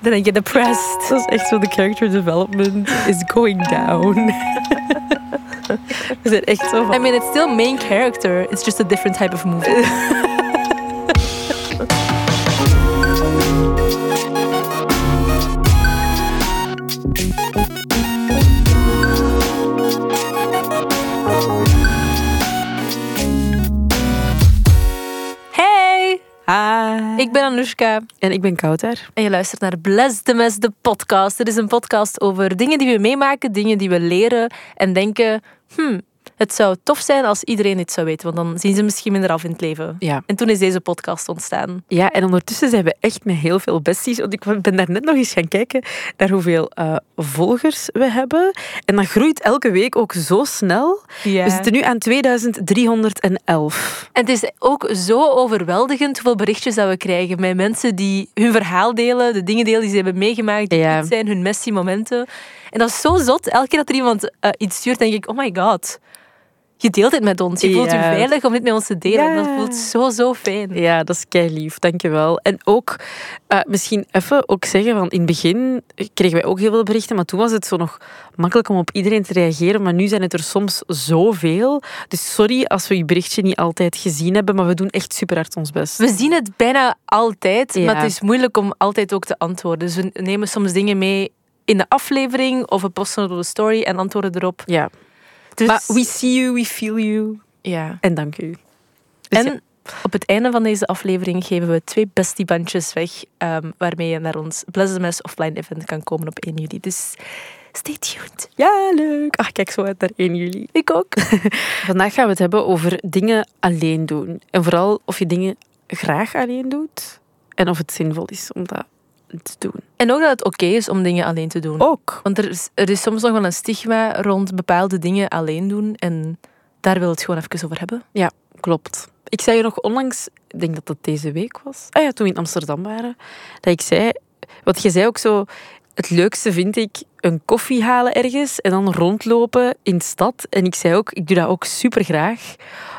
dan I get depressed. Dat is echt zo, de character development is going down. We zijn echt zo van... I mean, it's still main character. It's just a different type of movie. En ik ben Kouter. en je luistert naar Bless the Mess, de podcast. Dit is een podcast over dingen die we meemaken, dingen die we leren en denken... Hmm, het zou tof zijn als iedereen dit zou weten, want dan zien ze misschien minder af in het leven. Ja. En toen is deze podcast ontstaan. Ja, en ondertussen zijn we echt met heel veel besties. Want ik ben daar net nog eens gaan kijken naar hoeveel eh, volgers we hebben. En dat groeit elke week ook zo snel. Ja. We zitten nu aan 2311. En het is ook zo overweldigend hoeveel berichtjes dat we krijgen met mensen die hun verhaal delen, de dingen delen die ze hebben meegemaakt, die Ja. zijn, hun messy momenten. En dat is zo zot. Elke keer dat er iemand eh, iets stuurt, denk ik, oh my god. Je deelt dit met ons. Je voelt je veilig om dit met ons te delen. Ja. Dat voelt zo, zo fijn. Ja, dat is kei lief, dankjewel. En ook eh, misschien even ook zeggen, van in het begin kregen wij ook heel veel berichten, maar toen was het zo nog makkelijk om op iedereen te reageren, maar nu zijn het er soms zoveel. Dus sorry als we je berichtje niet altijd gezien hebben, maar we doen echt super hard ons best. We zien het bijna altijd, Ja. maar het is moeilijk om altijd ook te antwoorden. Dus we nemen soms dingen mee in de aflevering of we posten het op de story en antwoorden erop. Ja, Dus, maar we see you, we feel you. ja. En dank u. Dus en ja. op het einde van deze aflevering geven we twee bestiebandjes weg, ehm, waarmee je naar ons Bless the Mess offline event kan komen op 1 juli. Dus stay tuned. Ja, leuk. Ach, kijk zo uit naar 1 juli. Ik ook. Vandaag gaan we het hebben over dingen alleen doen. En vooral of je dingen graag alleen doet en of het zinvol is om dat te doen. En ook dat het oké is om dingen alleen te doen. Ook. Want er is, er is soms nog wel een stigma rond bepaalde dingen alleen doen. En daar wil het gewoon even over hebben. Ja, klopt. Ik zei je nog onlangs, ik denk dat dat deze week was, ah ja, toen we in Amsterdam waren, dat ik zei, wat je zei ook zo, het leukste vind ik een koffie halen ergens en dan rondlopen in de stad. En ik zei ook, ik doe dat ook super graag.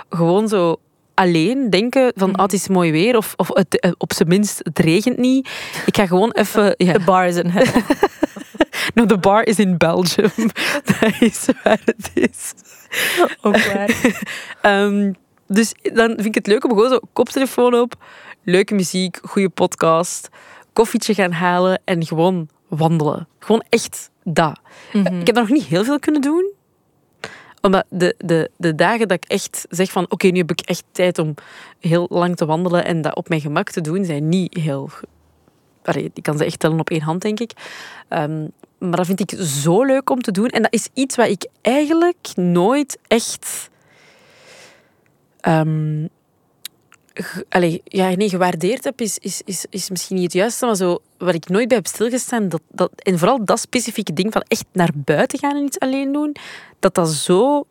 Gewoon zo alleen denken van, ah, het is mooi weer of, of het, eh, op zijn minst, het regent niet. Ik ga gewoon even... Ja. De bar is een No, the bar is in Belgium. dat is waar het is. ook waar. Ehm, dus dan vind ik het leuk om gewoon zo koptelefoon op, leuke muziek, goede podcast, koffietje gaan halen en gewoon wandelen. Gewoon echt dat. Mhm. Ik heb dat nog niet heel veel kunnen doen. Omdat de, de, de dagen dat ik echt zeg van oké, nu heb ik echt tijd om heel lang te wandelen en dat op mijn gemak te doen, zijn niet heel... Allee, ik kan ze echt tellen op één hand, denk ik. Ehm, maar dat vind ik zo leuk om te doen. En dat is iets wat ik eigenlijk nooit echt... ehm, allee, ja, nee, gewaardeerd heb, is, is, is, is misschien niet het juiste, maar zo, waar ik nooit bij heb stilgestaan, dat, dat, en vooral dat specifieke ding van echt naar buiten gaan en iets alleen doen, dat, dat, zo,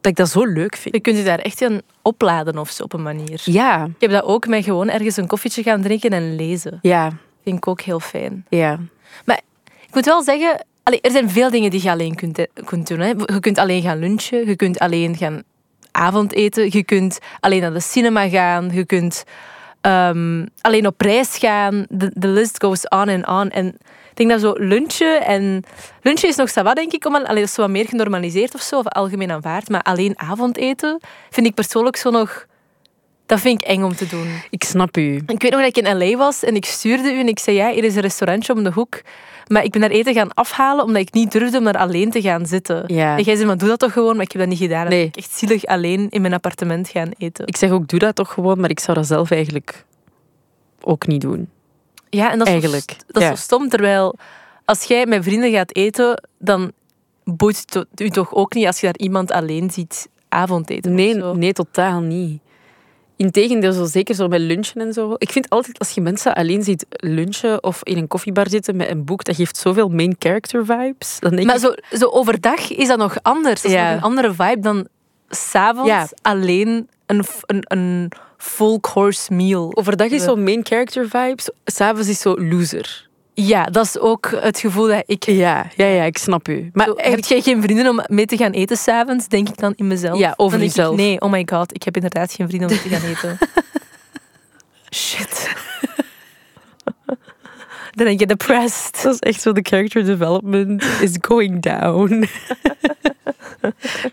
dat ik dat zo leuk vind. Je kunt je daar echt in opladen of zo op een manier. Ja, Ik heb dat ook met gewoon ergens een koffietje gaan drinken en lezen. ja, Vind ik ook heel fijn. ja. Maar ik moet wel zeggen, er zijn veel dingen die je alleen kunt, eh, kunt doen. Hè. Je kunt alleen gaan lunchen, je kunt alleen gaan avondeten, je kunt alleen naar de cinema gaan, je kunt ehm, alleen op reis gaan. De, list goes on en on. En ik denk dat zo lunchen en... Lunchen is nog va, denk ik, om, allee, dat is wat meer genormaliseerd of zo, of algemeen aanvaard. Maar alleen avondeten vind ik persoonlijk zo nog... Dat vind ik eng om te doen. Ik snap u. Ik weet nog dat ik in LA was en ik stuurde u en ik zei, ja, hier is een restaurantje om de hoek. Maar ik ben daar eten gaan afhalen omdat ik niet durfde om daar alleen te gaan zitten. Ja. En jij zei, maar doe dat toch gewoon? Maar ik heb dat niet gedaan. En Nee. ik echt zielig alleen in mijn appartement gaan eten. Ik zeg ook, doe dat toch gewoon, maar ik zou dat zelf eigenlijk ook niet doen. Ja, en dat is, Eigenlijk, Zo, dat is ja. zo stom. Terwijl als jij met vrienden gaat eten, dan boeit het u toch ook niet als je daar iemand alleen ziet avondeten. Nee, nee, totaal niet. Integendeel, zo zeker zo met lunchen en zo. Ik vind altijd als je mensen alleen ziet lunchen of in een koffiebar zitten met een boek, dat geeft zoveel main character vibes. Dan denk Maar ik, zo, zo overdag is dat nog anders. Dat is Ja. nog een andere vibe dan s'avonds Ja. alleen een, een, een full course meal. overdag is zo main character vibes, s'avonds is zo loser. Ja, dat is ook het gevoel dat ik... Ja, ja, ja, ik snap u. Maar Zo, heb jij geen vrienden om mee te gaan eten s'avonds? Denk ik dan in mezelf. Ja, over jezelf. nee, oh my god, ik heb inderdaad geen vrienden om mee te gaan eten. Shit. then I get depressed. Dat is echt zo, de character development is going down.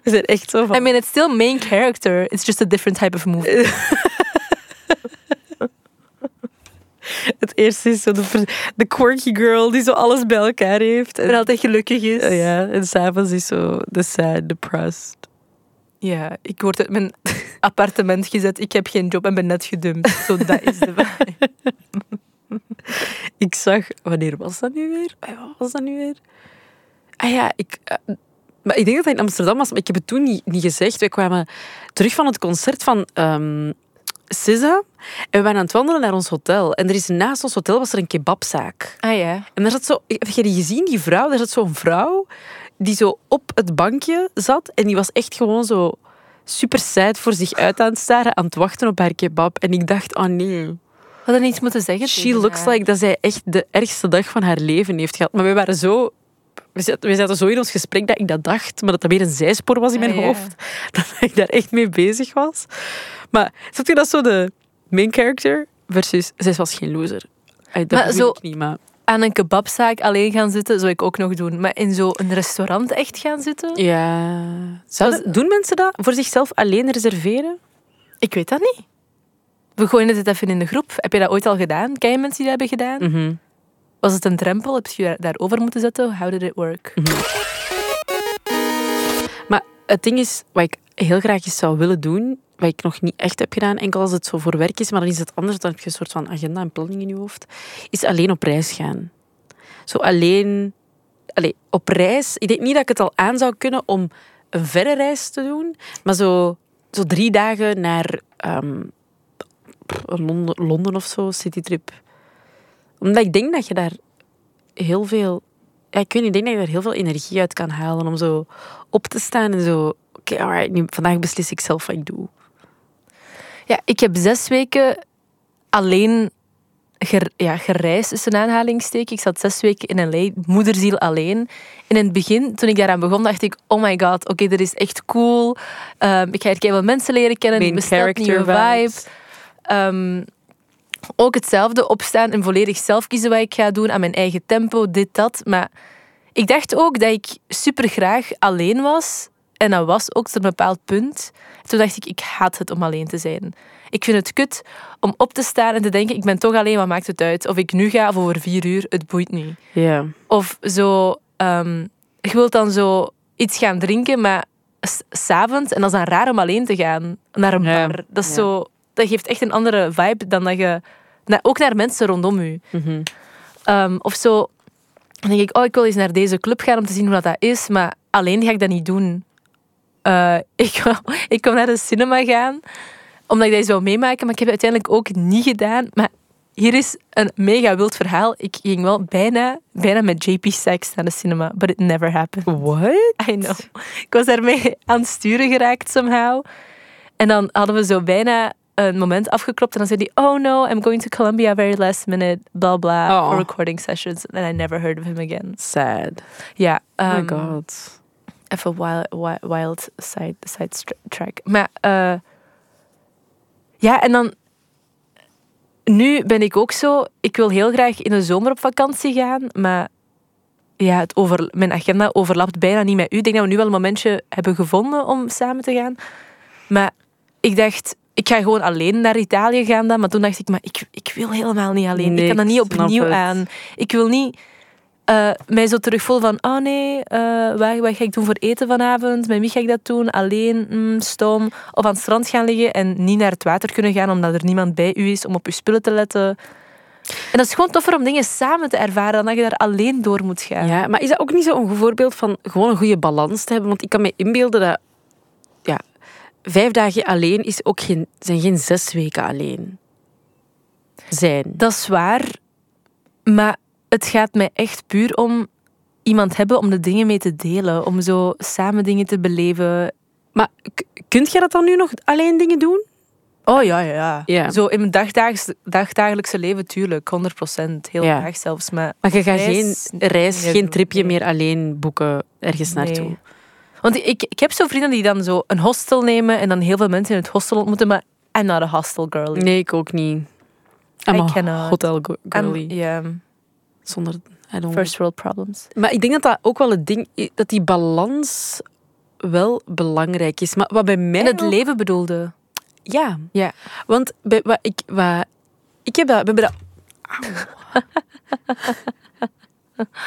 We zijn echt zo van... I mean, it's still main character. It's just a different type of movie. Het eerste is zo de, quirky girl die zo alles bij elkaar heeft. En En, altijd gelukkig is. Ja, en s'avonds is zo de sad, depressed. Ja, ik word uit mijn appartement gezet. Ik heb geen job en ben net gedumpt. Zo, dat is de vibe. Ik zag... Wanneer was dat nu weer? Ah, Wat was dat nu weer? Ah ja, ik... eh, maar ik denk dat hij in Amsterdam was, maar ik heb het toen niet, niet gezegd. We kwamen terug van het concert van ehm SZA. En we waren aan het wandelen naar ons hotel. En er is naast ons hotel was er een kebabzaak. Ah ja. En daar zat zo... Heb je die gezien, die vrouw? Daar zat zo'n vrouw die zo op het bankje zat. En die was echt gewoon zo super sad voor zich uit aan het staren, aan het wachten op haar kebab. En ik dacht, oh nee. We hadden iets moeten zeggen. She looks haar. like dat zij echt de ergste dag van haar leven heeft gehad. Maar we waren zo... We zaten, we zaten zo in ons gesprek dat ik dat dacht, maar dat dat meer een zijspoor was in mijn Ah, ja. hoofd. Dat ik daar echt mee bezig was. Maar snap je dat zo de main character versus... Zij was geen loser. Ay, dat Maar zo- ik niet, maar... Aan een kebabzaak alleen gaan zitten, zou ik ook nog doen. Maar in zo'n restaurant echt gaan zitten? Ja. Zouden- doen mensen dat voor zichzelf alleen reserveren? Ik weet dat niet. We gooien het even in de groep. Heb je dat ooit al gedaan? Ken je mensen die dat hebben gedaan? Mhm. Was het een drempel? Heb je je daarover moeten zetten? How did it work? Maar het ding is, wat ik heel graag eens zou willen doen, wat ik nog niet echt heb gedaan, enkel als het zo voor werk is, maar dan is het anders, dan heb je een soort van agenda en planning in je hoofd, is alleen op reis gaan. Zo alleen allee, op reis. Ik denk niet dat ik het al aan zou kunnen om een verre reis te doen, maar zo, zo drie dagen naar ehm, Londen, Londen of zo, citytrip. Omdat ik denk dat je daar heel veel... Ja, ik weet niet, ik denk dat je daar heel veel energie uit kan halen om zo op te staan en zo... Oké, alright, nu, vandaag beslis ik zelf wat ik doe. Ja, ik heb zes weken alleen ger, ja, gereisd, tussen aanhalingstekens. Ik zat zes weken in LA, moederziel alleen. En in het begin, toen ik daaraan begon, dacht ik... Oh my god, oké, dit is echt cool. Ehm, ik ga hier wel mensen leren kennen. Main bestelt character nieuwe vibe. vibes. Ook hetzelfde, opstaan en volledig zelf kiezen wat ik ga doen. Aan mijn eigen tempo, dit, dat. Maar ik dacht ook dat ik super graag alleen was. En dat was ook tot een bepaald punt. Toen dacht ik, ik haat het om alleen te zijn. Ik vind het kut om op te staan en te denken, ik ben toch alleen, wat maakt het uit? Of ik nu ga of over vier uur, het boeit niet. Of zo, ehm je wilt dan zo iets gaan drinken, maar s'avonds, en dat is dan raar om alleen te gaan naar een bar. Dat, is zo, dat geeft echt een andere vibe dan dat je, na- ook naar mensen rondom je. Mhm. Ehm, of zo, dan denk ik, oh, ik wil eens naar deze club gaan om te zien hoe dat, dat is, maar alleen ga ik dat niet doen. Eh, ik, ik wou naar de cinema gaan, omdat ik dat zou meemaken, maar ik heb het uiteindelijk ook niet gedaan. Maar hier is een mega wild verhaal. Ik ging wel bijna, bijna met JP Sachs naar de cinema, but it never happened. What? I know. Ik was daarmee aan het sturen geraakt somehow. En dan hadden we zo bijna een moment afgeklopt. En dan zei hij, oh no, I'm going to Colombia very last minute, blah blah, Oh. for recording sessions. And I never heard of him again. Sad. Ja, Oh my um, god. even wild, wild, wild side, side track. Maar eh, ja, en dan... Nu ben ik ook zo... Ik wil heel graag in de zomer op vakantie gaan, maar ja, het over, mijn agenda overlapt bijna niet met u. Ik denk dat we nu wel een momentje hebben gevonden om samen te gaan. Maar ik dacht, ik ga gewoon alleen naar Italië gaan dan. Maar toen dacht ik, maar ik, ik wil helemaal niet alleen. Nee, ik kan dat niet opnieuw aan. Ik wil niet eh, mij zo terugvoelen van, oh nee, eh, waar, wat ga ik doen voor eten vanavond? Met wie ga ik dat doen? Alleen, mm, stom. Of aan het strand gaan liggen en niet naar het water kunnen gaan omdat er niemand bij u is om op je spullen te letten. En dat is gewoon toffer om dingen samen te ervaren dan dat je daar alleen door moet gaan. Ja, maar is dat ook niet zo'n voorbeeld van gewoon een goede balans te hebben? Want ik kan me inbeelden dat vijf dagen alleen is ook geen, zijn geen zes weken alleen zijn. Dat is waar. Maar het gaat mij echt puur om iemand hebben om de dingen mee te delen. Om zo samen dingen te beleven. Maar kunt jij dat dan nu nog alleen dingen doen? Oh ja, ja, ja. Ja. Zo in mijn dagdaags, dagdagelijkse leven, tuurlijk. 100 procent. Heel Ja. graag zelfs. Maar Maar je gaat Reis- geen reis, geen tripje nee. meer alleen boeken ergens Nee. Want ik, ik heb zo vrienden die dan zo een hostel nemen en dan heel veel mensen in het hostel ontmoeten. Maar I'm not a hostel girly. Nee, ik ook niet. I'm I a cannot. hotel girly. ja. Zonder, I don't First world problems. Maar ik denk dat dat ook wel het ding is, dat die balans wel belangrijk is. Maar wat bij mij. Het leven bedoelde. Ja, Ja. want bij, wat ik, wat, ik heb dat. We hebben dat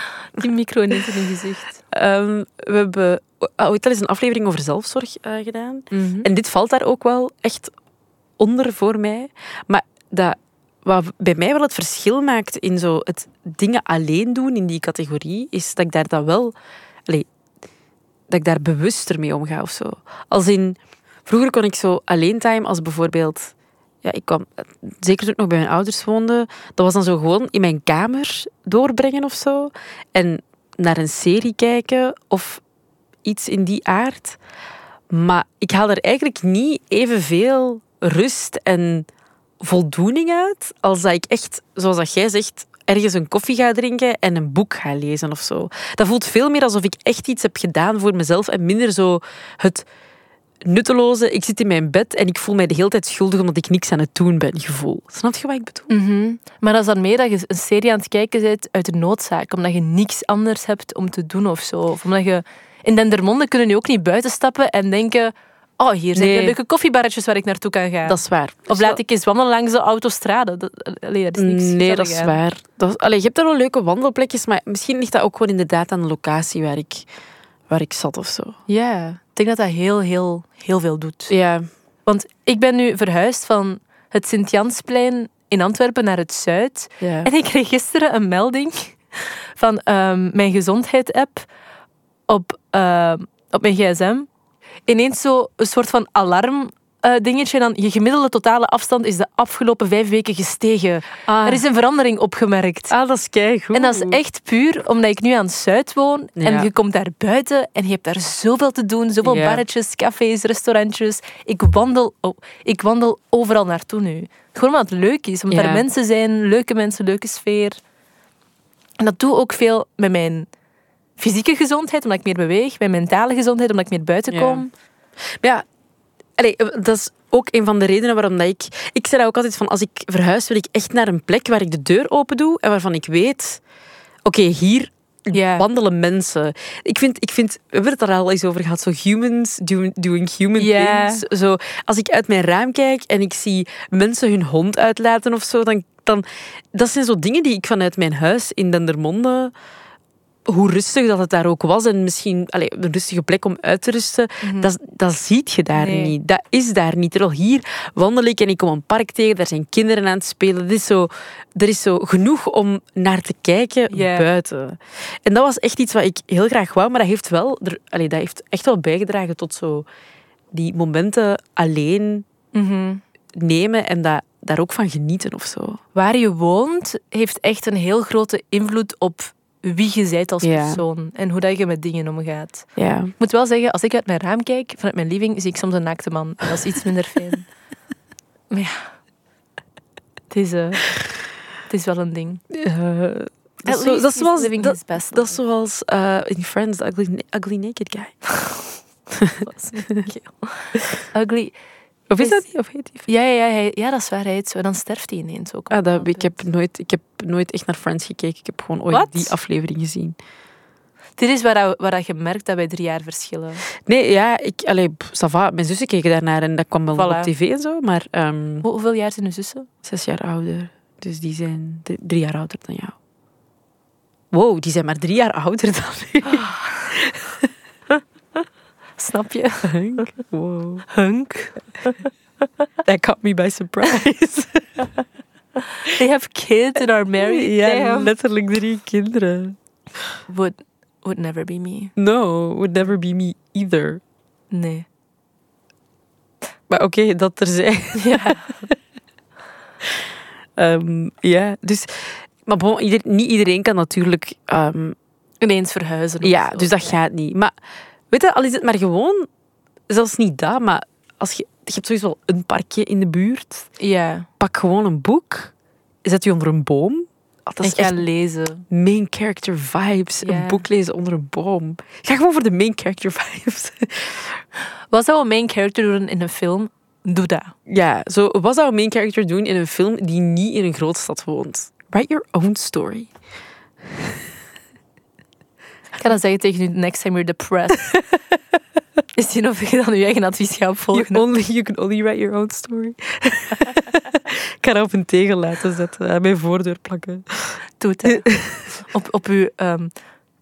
Die micro in je gezicht. ehm, we hebben ooit al eens een aflevering over zelfzorg eh, gedaan. Mhm. En dit valt daar ook wel echt onder voor mij. Maar dat, wat bij mij wel het verschil maakt in zo het dingen alleen doen in die categorie, is dat ik daar dan wel... allee, dat ik daar bewuster mee omga of zo. Als in... Vroeger kon ik zo alleen time als bijvoorbeeld... Ja, ik kwam... Zeker toen ik nog bij mijn ouders woonde, dat was dan zo gewoon in mijn kamer doorbrengen of zo. En naar een serie kijken of iets in die aard. Maar ik haal er eigenlijk niet evenveel rust en voldoening uit als dat ik echt, zoals dat jij zegt, ergens een koffie ga drinken en een boek ga lezen of zo. Dat voelt veel meer alsof ik echt iets heb gedaan voor mezelf en minder zo het nutteloze, ik zit in mijn bed en ik voel mij de hele tijd schuldig omdat ik niks aan het doen ben gevoel. Snap je wat ik bedoel? Mhm. Maar dat is dan meer dat je een serie aan het kijken bent uit de noodzaak. Omdat je niks anders hebt om te doen of zo. Of omdat je... In Dendermonde kunnen nu ook niet buiten stappen en denken... Oh, hier zijn Nee. leuke koffiebarretjes waar ik naartoe kan gaan. Dat is waar. Of laat ik eens wandelen langs de autostrade. Dat, allee, dat is niks Nee, dat is waar. Dat is, allee, je hebt er wel leuke wandelplekjes, maar misschien ligt dat ook gewoon inderdaad aan de locatie waar ik, waar ik zat of zo. Ja, denk dat dat heel, heel, heel veel doet. Ja, Want ik ben nu verhuisd van het Sint-Jansplein in Antwerpen naar het Zuid. ja. En ik kreeg gisteren een melding van ehm, mijn gezondheid-app op, ehm, op mijn gsm. Ineens zo een soort van alarm eh, dingetje. Dan je gemiddelde totale afstand is de afgelopen vijf weken gestegen. Ah, Er is een verandering opgemerkt. ah, dat is keigoed. En dat is echt puur omdat ik nu aan het Zuid woon. Ja. En je komt daar buiten en je hebt daar zoveel te doen. Zoveel Ja. barretjes, cafés, restaurantjes. Ik wandel, oh, ik wandel overal naartoe nu. Gewoon omdat het leuk is. Omdat Ja. er mensen zijn, leuke mensen, leuke sfeer. En dat doe ook veel met mijn fysieke gezondheid, omdat ik meer beweeg. Mijn mentale gezondheid, omdat ik meer buiten kom. Ja, allee, dat is ook een van de redenen waarom dat ik... Ik zei dat ook altijd van, als ik verhuis wil ik echt naar een plek waar ik de deur open doe en waarvan ik weet... Oké, hier wandelen mensen. Ik vind, ik vind, we hebben het er al eens over gehad, zo humans doing, doing human things. Zo, als ik uit mijn raam kijk en ik zie mensen hun hond uitlaten of zo, dan, dan... Dat zijn zo dingen die ik vanuit mijn huis in Dendermonde... Hoe rustig dat het daar ook was en misschien allee, een rustige plek om uit te rusten, dat, dat ziet je daar Nee. niet. Dat is daar niet. Terwijl hier wandel ik en ik kom een park tegen, daar zijn kinderen aan het spelen. Het is zo, er is zo genoeg om naar te kijken buiten. En dat was echt iets wat ik heel graag wou, maar dat heeft, wel, er, allee, dat heeft echt wel bijgedragen tot zo die momenten alleen Mhm. nemen en dat, daar ook van genieten of zo. Waar je woont, heeft echt een heel grote invloed op wie je bent als Ja. persoon. En hoe dat je met dingen omgaat. Ja. Ik moet wel zeggen, als ik uit mijn raam kijk, vanuit mijn living, zie ik soms een naakte man. En dat is iets minder fijn. maar ja, het is, eh, het is wel een ding. Eh, dat, is zo- dat is zoals, dat, best dat is zoals eh, in Friends, the ugly, ugly naked guy. Ugly. Of is Is- dat niet? Of heet die? Ja, ja, ja, ja, dat is waar. Hij heet zo. Dan sterft hij ineens ook. Ah, dat, ik, heb nooit, ik heb nooit echt naar Friends gekeken. Ik heb gewoon ooit die aflevering gezien. Dit is waar, waar je merkt dat wij drie jaar verschillen. Nee, ja, ik, allee. Mijn zussen keken daarnaar en dat kwam wel Voilà. op tv en zo. Maar ehm, Hoe- hoeveel jaar zijn uw zussen? zes jaar ouder. Dus die zijn drie, drie jaar ouder dan jou. Wow, die zijn maar drie jaar ouder dan. Snap je? Hunk. Wow. Hunk. That caught me by surprise. They have kids and are married. ja, letterlijk drie kinderen. Would, would never be me. No, would never be me either. Nee. Maar oké, dat er zijn. Ja. Ehm, ja, dus... Maar bon, ieder- niet iedereen kan natuurlijk... ehm, Ineens verhuizen. ja, zo. dus dat gaat niet. Maar weet je, al is het maar gewoon... Zelfs niet dat, maar als je... Je hebt sowieso wel een parkje in de buurt. Ja. Pak gewoon een boek. Zet je onder een boom. Dat En ga lezen. main character vibes. Ja. Een boek lezen onder een boom. Ga gewoon voor de main character vibes. Wat zou een main character doen in een film? Doe dat. ja, zo, wat zou een main character doen in een film die niet in een grootstad woont? Write your own story. Ik ga dat zeggen tegen u next time you're depressed. Is zien of je dan je eigen advies gaat You, volgen. only, you can only write your own story. ik ga dat op een tegel laten zetten. Aan mijn voordeur plakken. Doe het, op, op, uw, ehm,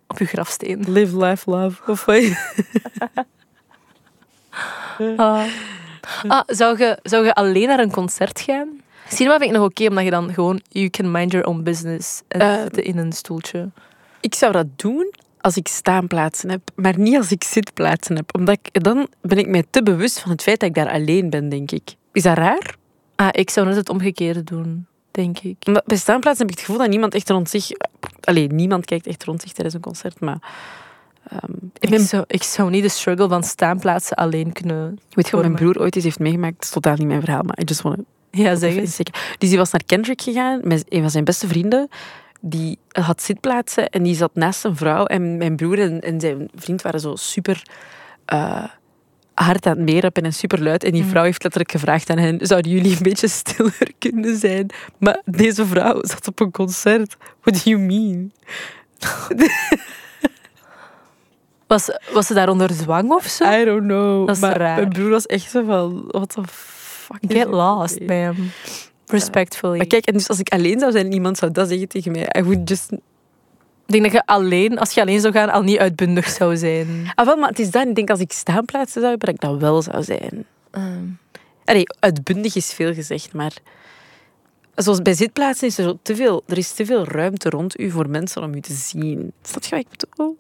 op uw grafsteen. Live, laugh, love. Of wat? Ah. Ah, zou, je, zou je alleen naar een concert gaan? Cinema vind ik nog oké, omdat je dan gewoon... You can mind your own business. En Eh, zitten in een stoeltje. Ik zou dat doen als ik staanplaatsen heb, maar niet als ik zitplaatsen heb. Omdat ik, dan ben ik mij te bewust van het feit dat ik daar alleen ben, denk ik. Is dat raar? Ah, ik zou net het omgekeerde doen, denk ik. Omdat bij staanplaatsen heb ik het gevoel dat niemand echt rond zich... Alleen niemand kijkt echt rond zich tijdens een concert, maar... ehm, ik Ik, zou, ik zou niet de struggle van staanplaatsen alleen kunnen... weet je wat mijn broer ooit eens heeft meegemaakt? Dat is totaal niet mijn verhaal, maar I just want Ja, zeg eens. Dus die was naar Kendrick gegaan met een van zijn beste vrienden. Die had zitplaatsen en die zat naast zijn vrouw. En mijn broer en, en zijn vriend waren zo super eh, hard aan het meerappen en super luid. En die Mhm. vrouw heeft letterlijk gevraagd aan hen: zouden jullie een beetje stiller kunnen zijn? Maar deze vrouw zat op een concert. What do you mean? Was, was ze daar onder zwang of zo? I don't know. Dat is maar raar. mijn broer was echt zo van: what the fuck? is Get lost, mee? Respectfully. Maar kijk, en dus als ik alleen zou zijn en iemand zou dat zeggen tegen mij, I would just Ik denk dat je alleen, als je alleen zou gaan, al niet uitbundig zou zijn. Ah, wel, maar het is dat. Ik denk als ik staanplaatsen zou hebben, dat ik dat wel zou zijn. Ehm, Allee, uitbundig is veel gezegd, maar... Zoals bij zitplaatsen is er zo te veel, er is te veel ruimte rond u voor mensen om u te zien. Snap je wat ik bedoel?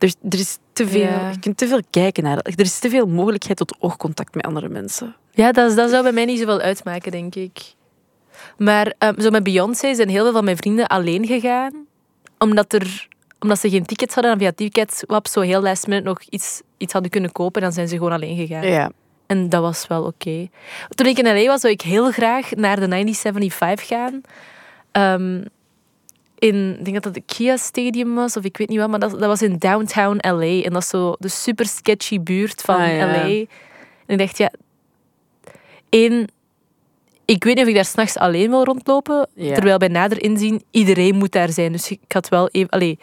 Er, er is te veel, Ja. Je kunt te veel kijken naar... Er is te veel mogelijkheid tot oogcontact met andere mensen. Ja, dat, dat zou bij mij niet zoveel uitmaken, denk ik. Maar ehm, zo met Beyoncé zijn heel veel van mijn vrienden alleen gegaan. Omdat, er, omdat ze geen tickets hadden. En via Ticketswap zo heel last minute nog iets, iets hadden kunnen kopen. En dan zijn ze gewoon alleen gegaan. Ja. En dat was wel oké. Toen ik in LA was, zou ik heel graag naar de 9075 gaan. Ehm, in, ik denk dat dat de Kia Stadium was, of ik weet niet wat, maar dat, dat was in downtown LA. En dat is zo de super sketchy buurt van Ah, ja. LA. En ik dacht, ja... één, ik weet niet of ik daar s'nachts alleen wil rondlopen. Ja. Terwijl bij nader inzien, iedereen moet daar zijn. Dus ik had wel even... Allee,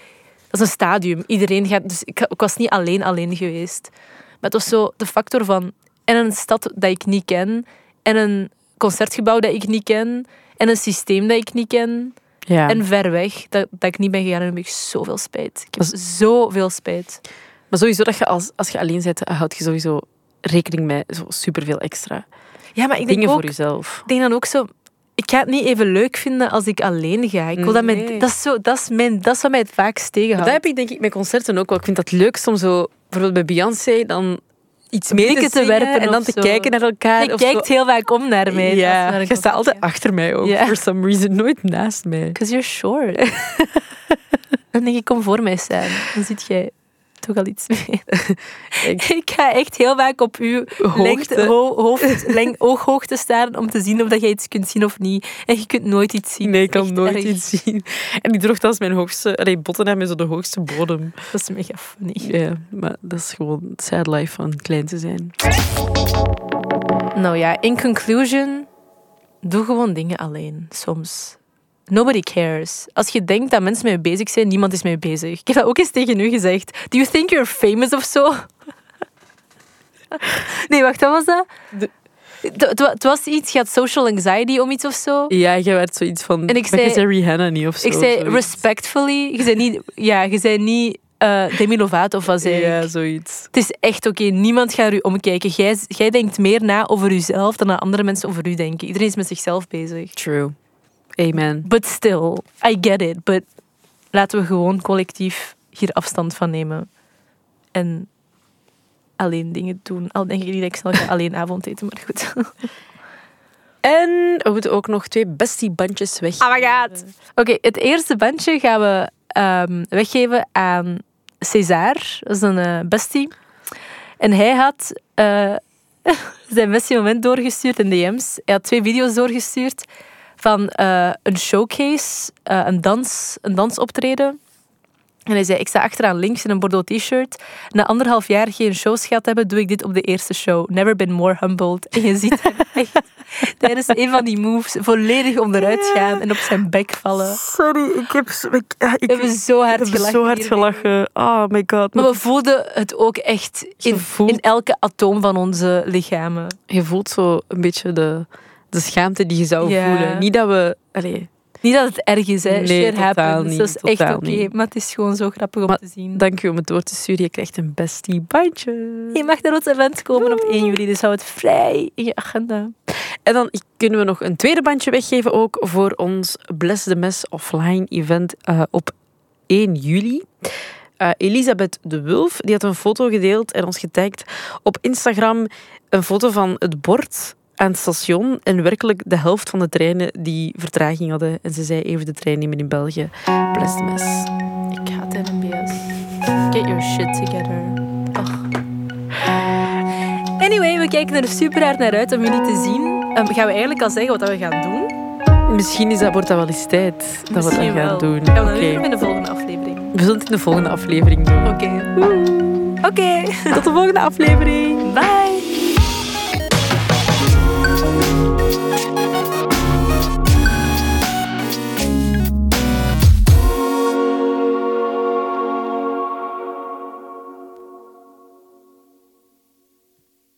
dat is een stadium. Iedereen gaat... Dus ik, ik was niet alleen alleen geweest. Maar het was zo de factor van... En een stad dat ik niet ken. En een concertgebouw dat ik niet ken. En een systeem dat ik niet ken. Ja. En ver weg, dat, dat ik niet ben gegaan. En dan heb ik zoveel spijt. Ik heb zoveel spijt. Maar sowieso, dat je als, als je alleen bent, houd je sowieso rekening met zo superveel extra Ja, maar ik denk dingen ook... voor jezelf. Ik denk dan ook zo... Ik ga het niet even leuk vinden als ik alleen ga. Ik wil dat, mijn, Nee. dat, is zo, dat, is mijn, dat is wat mij het vaakst Maar tegenhoudt. dat heb ik denk ik met concerten ook wel. Ik vind dat leuk om zo, bijvoorbeeld bij Beyoncé, dan iets mee te, werpen en dan te kijken naar elkaar. Je kijkt heel vaak om naar mij. Ja, je staat altijd achter mij ook, for some reason. Nooit naast mij. Because you're short. dan denk ik, kom voor mij staan. Dan zit jij toch al iets mee. Ik- ik ga echt heel vaak op uw Hoogte. lengte, ho- hoofd, leng, ooghoogte staan om te zien of dat jij iets kunt zien of niet. En je kunt nooit iets zien. Nee, ik kan nooit erg. iets zien. En die droeg als mijn hoogste... Allee, botten hebben zo de hoogste bodem. Dat is mega funny. Ja, maar dat is gewoon het sad life van klein te zijn. Nou ja, in conclusion, doe gewoon dingen alleen. Soms. Nobody cares. Als je denkt dat mensen mee bezig zijn, niemand is mee bezig. Ik heb dat ook eens tegen u gezegd. Do you think you're famous of zo? Nee, wacht, wat was dat? De- Het- Het wa- het was iets, je had social anxiety om iets of zo. Ja, jij werd zoiets van... En ik zei- Rihanna niet of zo. Ik zei zoiets. respectfully. Je zei niet, ja, je zei niet eh Demi Lovato of wat zei Ja, ik. zoiets. Het is echt oké, niemand gaat u omkijken. Jij, jij denkt meer na over uzelf dan dat andere mensen over u denken. Iedereen is met zichzelf bezig. True. Amen. But still, I get it. But laten we gewoon collectief hier afstand van nemen. En alleen dingen doen. Al denk ik niet dat ik snel ga alleen avondeten, maar goed. En we moeten ook nog twee bestiebandjes weg. Oh my god. Oké, het eerste bandje gaan we ehm, weggeven aan César. Dat is een eh, bestie. En hij had eh, zijn bestie moment doorgestuurd in DM's. Hij had twee video's doorgestuurd van eh, een showcase, eh, een, dans, een dansoptreden. En hij zei, ik sta achteraan links in een Bordeaux t-shirt. Na anderhalf jaar geen shows gehad hebben, doe ik dit op de eerste show. Never been more humbled. En je ziet hem echt tijdens een van die moves volledig onderuit gaan en op zijn bek vallen. Sorry, ik heb, ik, ik, zo hard heb gelachen. zo hard hiermee. gelachen. Oh my god. Maar we voelden het ook echt in, voelt- in elke atoom van onze lichamen. Je voelt zo een beetje de, de schaamte die je zou Ja. voelen. Niet dat we... Allee, Niet dat het erg is, hè. Nee, Shit totaal happens. niet, Dat is echt oké. Maar het is gewoon zo grappig om Maar te zien. dank je om het door te sturen. Je krijgt een bestie bandje. Je mag naar ons event komen op 1 juli, dus hou het vrij in je agenda. En dan kunnen we nog een tweede bandje weggeven ook voor ons Bless the Mess offline event eh, op 1 juli. Eh, Elisabeth de Wulf die had een foto gedeeld en ons getagd op Instagram. Een foto van het bord aan het station en werkelijk de helft van de treinen die vertraging hadden. En ze zei even de trein nemen in België. Bless the Mess. Ik haat NMBS. Get your shit together. Ach. Anyway, we kijken er super hard naar uit om jullie te zien. Ehm, gaan we eigenlijk al zeggen wat we gaan doen? Misschien is dat, wordt dat wel eens tijd dat we dat gaan doen. Gaan we doen in de volgende aflevering? We zullen het in de volgende aflevering doen. Oké. Oké. Tot de volgende aflevering. Bye.